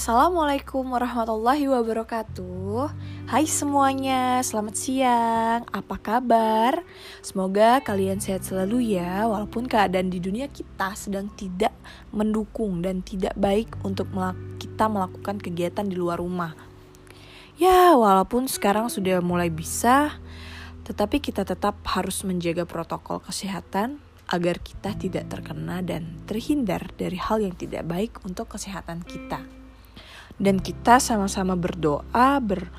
Assalamualaikum warahmatullahi wabarakatuh. Hai semuanya, selamat siang. Apa kabar? Semoga kalian sehat selalu ya Walaupun keadaan di dunia kita sedang tidak mendukung Dan tidak baik untuk kita melakukan kegiatan di luar rumah. Ya, walaupun sekarang sudah mulai bisa Tetapi kita tetap harus menjaga protokol kesehatan agar kita tidak terkena dan terhindar dari hal yang tidak baik untuk kesehatan kita dan kita sama-sama berdoa ber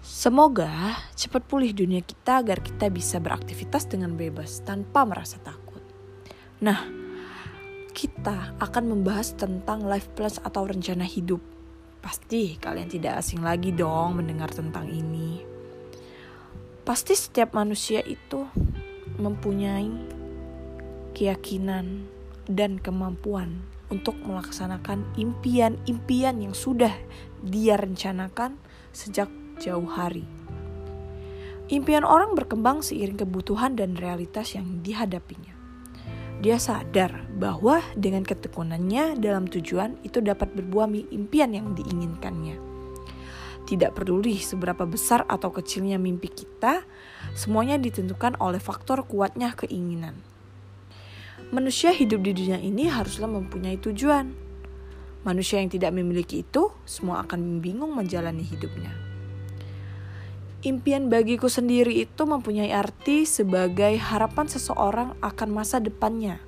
semoga cepat pulih dunia kita agar kita bisa beraktivitas dengan bebas tanpa merasa takut. Nah, kita akan membahas tentang life plus atau rencana hidup. Pasti kalian tidak asing lagi dong mendengar tentang ini. Pasti setiap manusia itu mempunyai keyakinan dan kemampuan untuk melaksanakan impian-impian yang sudah dia rencanakan sejak jauh hari. Impian orang berkembang seiring kebutuhan dan realitas yang dihadapinya. Dia sadar bahwa dengan ketekunannya dalam tujuan itu dapat berbuah impian yang diinginkannya. Tidak peduli seberapa besar atau kecilnya mimpi kita, semuanya ditentukan oleh faktor kuatnya keinginan. Manusia hidup di dunia ini haruslah mempunyai tujuan. Manusia yang tidak memiliki itu, semua akan bingung menjalani hidupnya. Impian bagiku sendiri itu mempunyai arti sebagai harapan seseorang akan masa depannya.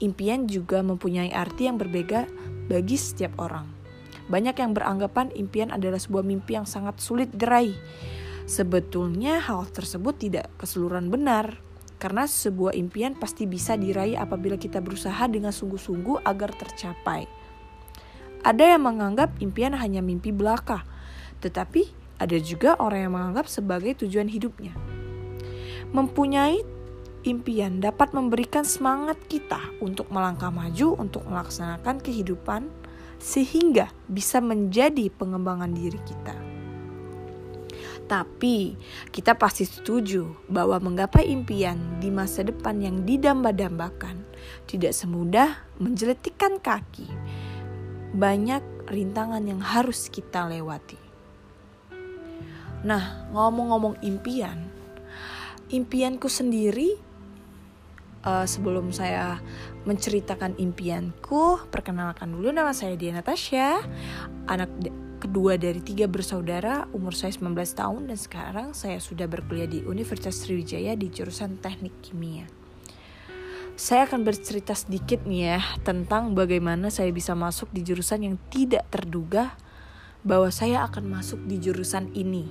Impian juga mempunyai arti yang berbeda bagi setiap orang. Banyak yang beranggapan impian adalah sebuah mimpi yang sangat sulit diraih. Sebetulnya hal tersebut tidak keseluruhan benar. Karena sebuah impian pasti bisa diraih apabila kita berusaha dengan sungguh-sungguh agar tercapai. Ada yang menganggap impian hanya mimpi belaka, tetapi ada juga orang yang menganggap sebagai tujuan hidupnya. Mempunyai impian dapat memberikan semangat kita untuk melangkah maju untuk melaksanakan kehidupan sehingga bisa menjadi pengembangan diri kita. Tapi kita pasti setuju bahwa menggapai impian di masa depan yang didamba-dambakan tidak semudah menjeletikkan kaki. Banyak rintangan yang harus kita lewati. Nah, ngomong-ngomong impian, impianku sendiri uh, sebelum saya menceritakan impianku, perkenalkan dulu nama saya Diana Tasya, anak kedua dari tiga bersaudara, umur saya 19 tahun dan sekarang saya sudah berkuliah di Universitas Sriwijaya di jurusan Teknik Kimia. Saya akan bercerita sedikit nih ya tentang bagaimana saya bisa masuk di jurusan yang tidak terduga bahwa saya akan masuk di jurusan ini.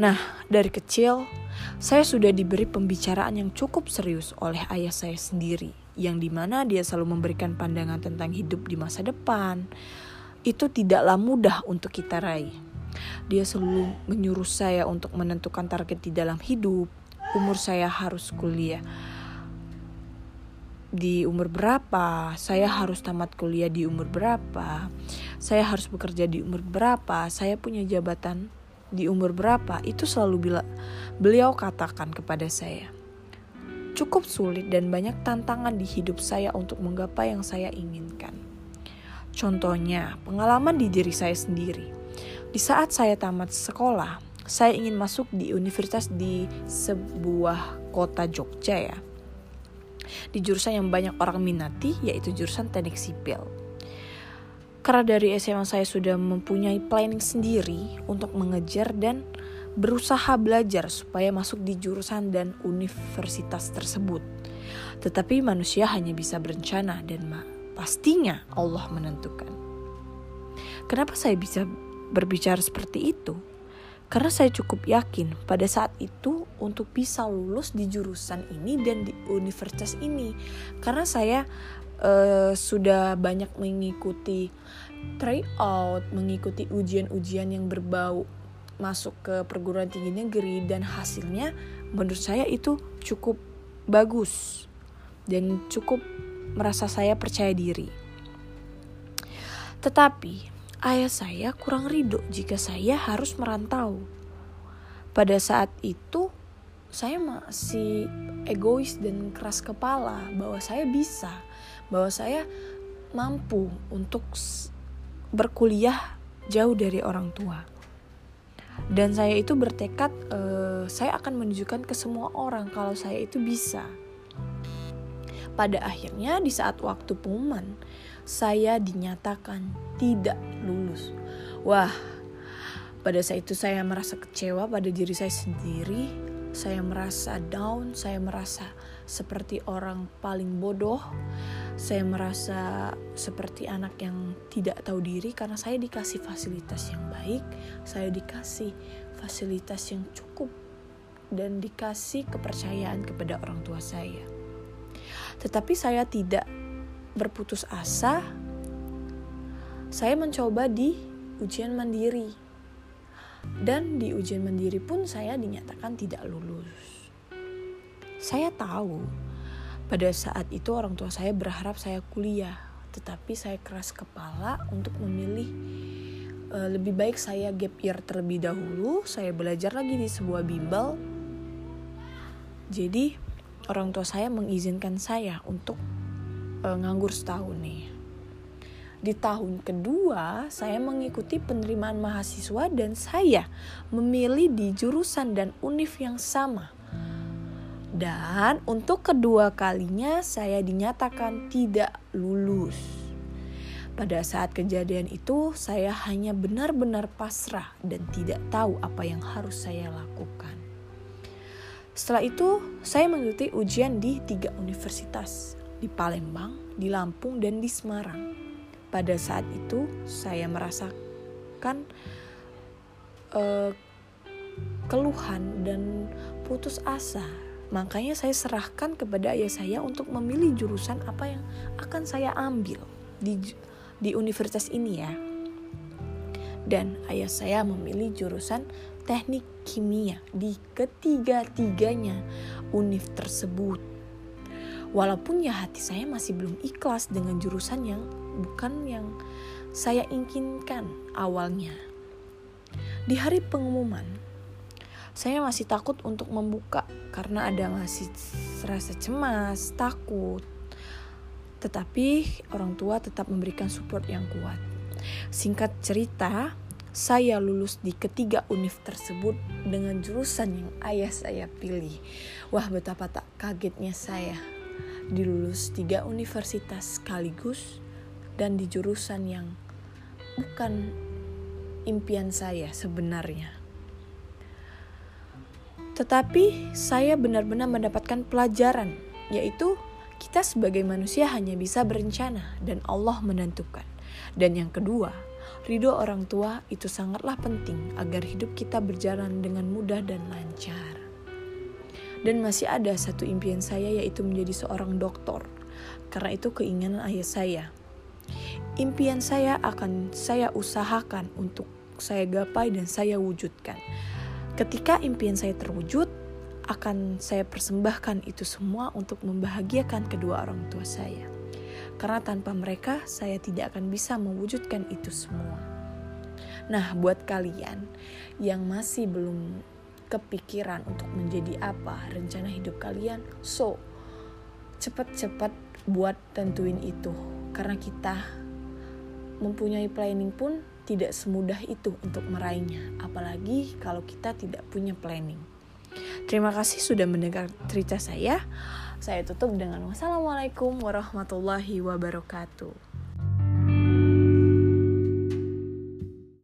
Nah, dari kecil saya sudah diberi pembicaraan yang cukup serius oleh ayah saya sendiri, yang di mana dia selalu memberikan pandangan tentang hidup di masa depan, itu tidaklah mudah untuk kita raih. Dia selalu menyuruh saya untuk menentukan target di dalam hidup. Umur saya harus kuliah di umur berapa, saya harus tamat kuliah di umur berapa, saya harus bekerja di umur berapa, saya punya jabatan di umur berapa, itu selalu bila beliau katakan kepada saya. Cukup sulit dan banyak tantangan di hidup saya untuk menggapai yang saya inginkan. Contohnya, pengalaman di diri saya sendiri. Di saat saya tamat sekolah, saya ingin masuk di universitas di sebuah kota Jogja ya. Di jurusan yang banyak orang minati, yaitu jurusan teknik sipil. Karena dari SMA saya sudah mempunyai planning sendiri untuk mengejar dan berusaha belajar supaya masuk di jurusan dan universitas tersebut. Tetapi manusia hanya bisa berencana dan Pastinya Allah menentukan. Kenapa saya bisa berbicara seperti itu? Karena saya cukup yakin pada saat itu untuk bisa lulus di jurusan ini dan di universitas ini. Karena saya uh, sudah banyak mengikuti tryout, mengikuti ujian-ujian yang berbau masuk ke perguruan tinggi negeri dan hasilnya menurut saya itu cukup bagus dan cukup merasa saya percaya diri. Tetapi ayah saya kurang ridho jika saya harus merantau. Pada saat itu saya masih egois dan keras kepala bahwa saya bisa, bahwa saya mampu untuk berkuliah jauh dari orang tua. Dan saya itu bertekad uh, saya akan menunjukkan ke semua orang kalau saya itu bisa. Pada akhirnya di saat waktu pengumuman, saya dinyatakan tidak lulus. Wah, pada saat itu saya merasa kecewa pada diri saya sendiri. Saya merasa down, saya merasa seperti orang paling bodoh. Saya merasa seperti anak yang tidak tahu diri karena saya dikasih fasilitas yang baik, saya dikasih fasilitas yang cukup dan dikasih kepercayaan kepada orang tua saya. Tetapi saya tidak berputus asa. Saya mencoba di ujian mandiri. Dan di ujian mandiri pun saya dinyatakan tidak lulus. Saya tahu pada saat itu orang tua saya berharap saya kuliah, tetapi saya keras kepala untuk memilih uh, lebih baik saya gap year terlebih dahulu, saya belajar lagi di sebuah bimbel. Jadi orang tua saya mengizinkan saya untuk uh, nganggur setahun nih. Di tahun kedua, saya mengikuti penerimaan mahasiswa dan saya memilih di jurusan dan univ yang sama dan untuk kedua kalinya saya dinyatakan tidak lulus. Pada saat kejadian itu, saya hanya benar-benar pasrah dan tidak tahu apa yang harus saya lakukan. Setelah itu, saya mengikuti ujian di tiga universitas, di Palembang, di Lampung, dan di Semarang. Pada saat itu, saya merasakan uh, keluhan dan putus asa Makanya saya serahkan kepada ayah saya untuk memilih jurusan apa yang akan saya ambil di di universitas ini ya. Dan ayah saya memilih jurusan teknik kimia di ketiga-tiganya univ tersebut. Walaupun ya hati saya masih belum ikhlas dengan jurusan yang bukan yang saya inginkan awalnya. Di hari pengumuman, saya masih takut untuk membuka karena ada masih rasa cemas, takut. Tetapi orang tua tetap memberikan support yang kuat. Singkat cerita, saya lulus di ketiga univ tersebut dengan jurusan yang ayah saya pilih. Wah betapa tak kagetnya saya dilulus tiga universitas sekaligus dan di jurusan yang bukan impian saya sebenarnya. Tetapi saya benar-benar mendapatkan pelajaran, yaitu kita sebagai manusia hanya bisa berencana dan Allah menentukan. Dan yang kedua, ridho orang tua itu sangatlah penting agar hidup kita berjalan dengan mudah dan lancar. Dan masih ada satu impian saya yaitu menjadi seorang dokter. Karena itu keinginan ayah saya. Impian saya akan saya usahakan untuk saya gapai dan saya wujudkan. Ketika impian saya terwujud, akan saya persembahkan itu semua untuk membahagiakan kedua orang tua saya. Karena tanpa mereka, saya tidak akan bisa mewujudkan itu semua. Nah, buat kalian yang masih belum kepikiran untuk menjadi apa rencana hidup kalian, so cepat-cepat buat tentuin itu. Karena kita mempunyai planning pun tidak semudah itu untuk meraihnya, apalagi kalau kita tidak punya planning. Terima kasih sudah mendengar cerita saya. Saya tutup dengan wassalamualaikum warahmatullahi wabarakatuh.